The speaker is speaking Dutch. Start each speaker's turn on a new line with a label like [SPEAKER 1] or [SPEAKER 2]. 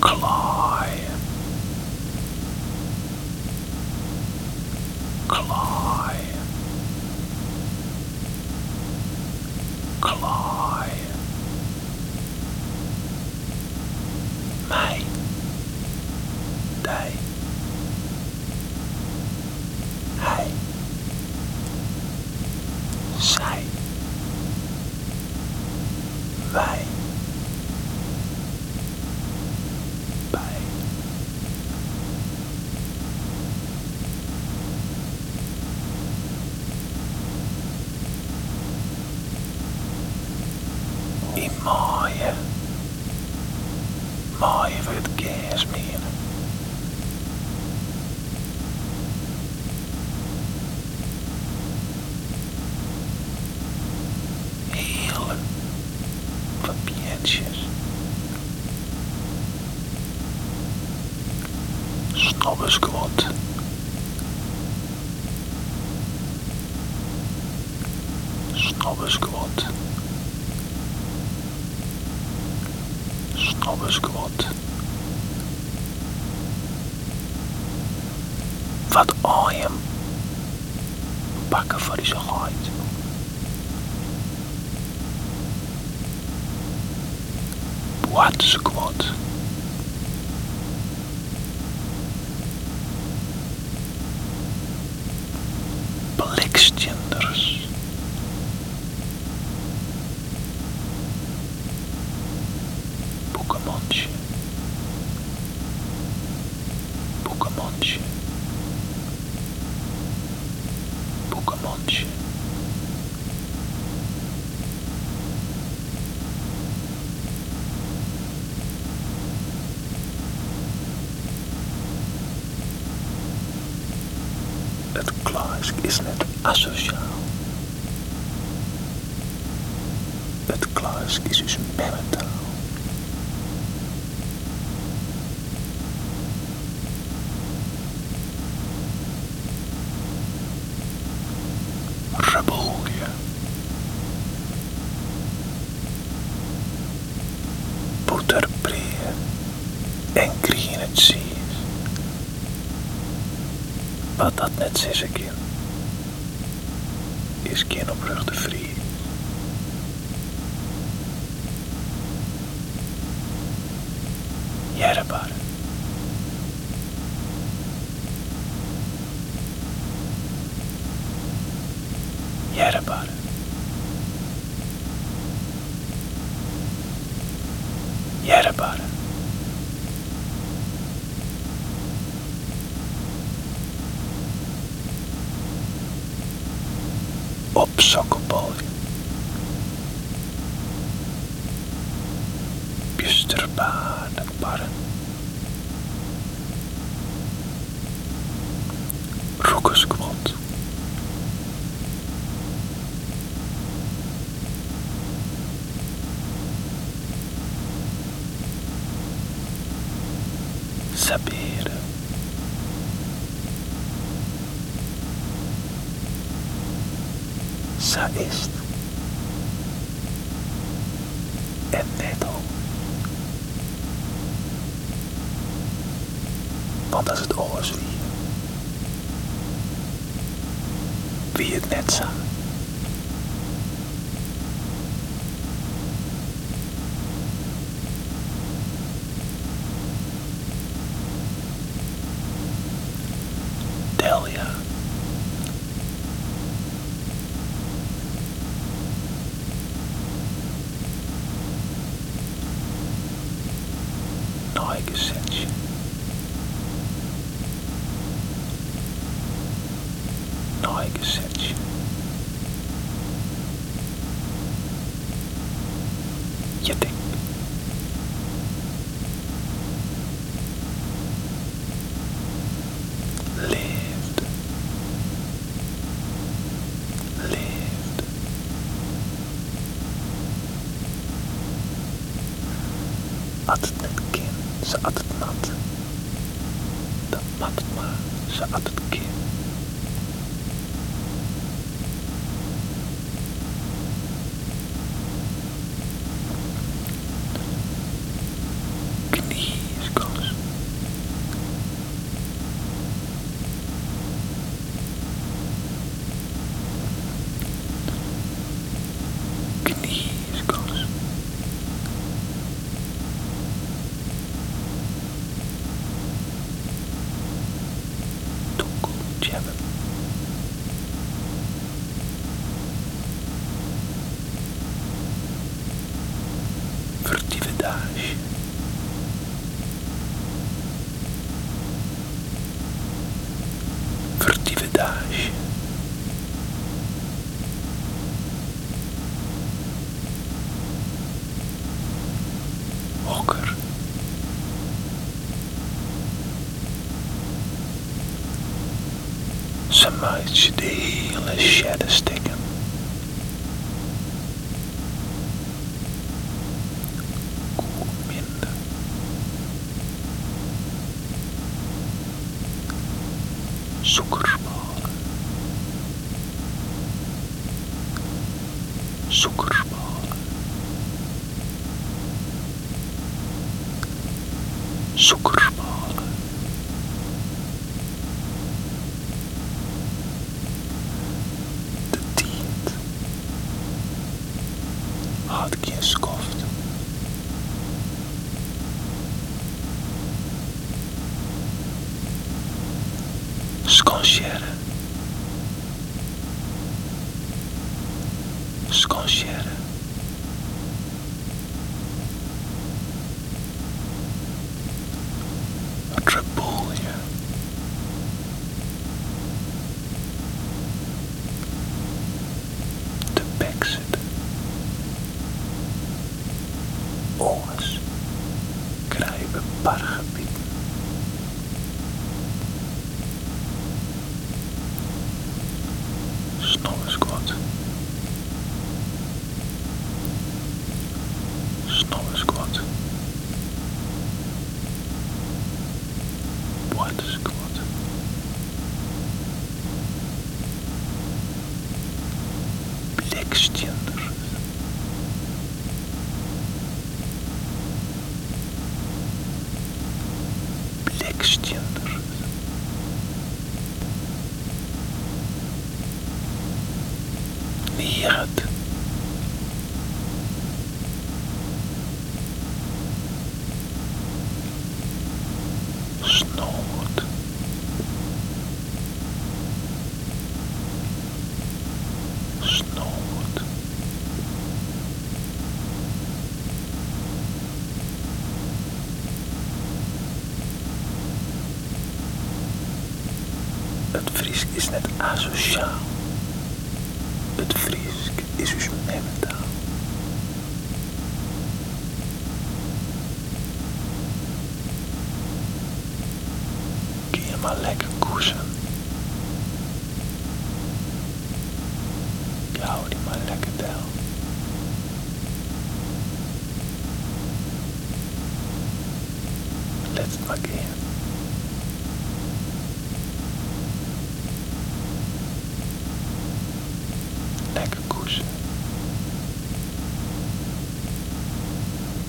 [SPEAKER 1] claw. Snobbersquat. Snobbersquat. Snobbersquat. Wat ajem. Bakken voor die gooit. What Alex Jones. Het kluis is net asociaal. Het kluis is dus memmentaal. Wat net zeggen kind, is geen oprechte vriend. Jerbar. Jerbar. Jerbar. Op sokkenbal. Bjusterbaarden barren. Roekeskwot. Saberen. Sa is en netto. Want dat is het oors wie. Wie het net zag. Delia. Essential. Je denkt. Leeft. Leeft. At het kind, ze at het nat. Dat mat maar, ze at het. vertividade. Vertividade. Ocker. Ze maakt je de hele shadowstick Zuckerbar. Zuckerbar. Zuckerbar. skąsierę, skąsierę. Rep. Snowboard. Snowboard. White squad. Blackstien. Neret. Snoot. Snoot. Het Friesk is net asociaal. that's okay.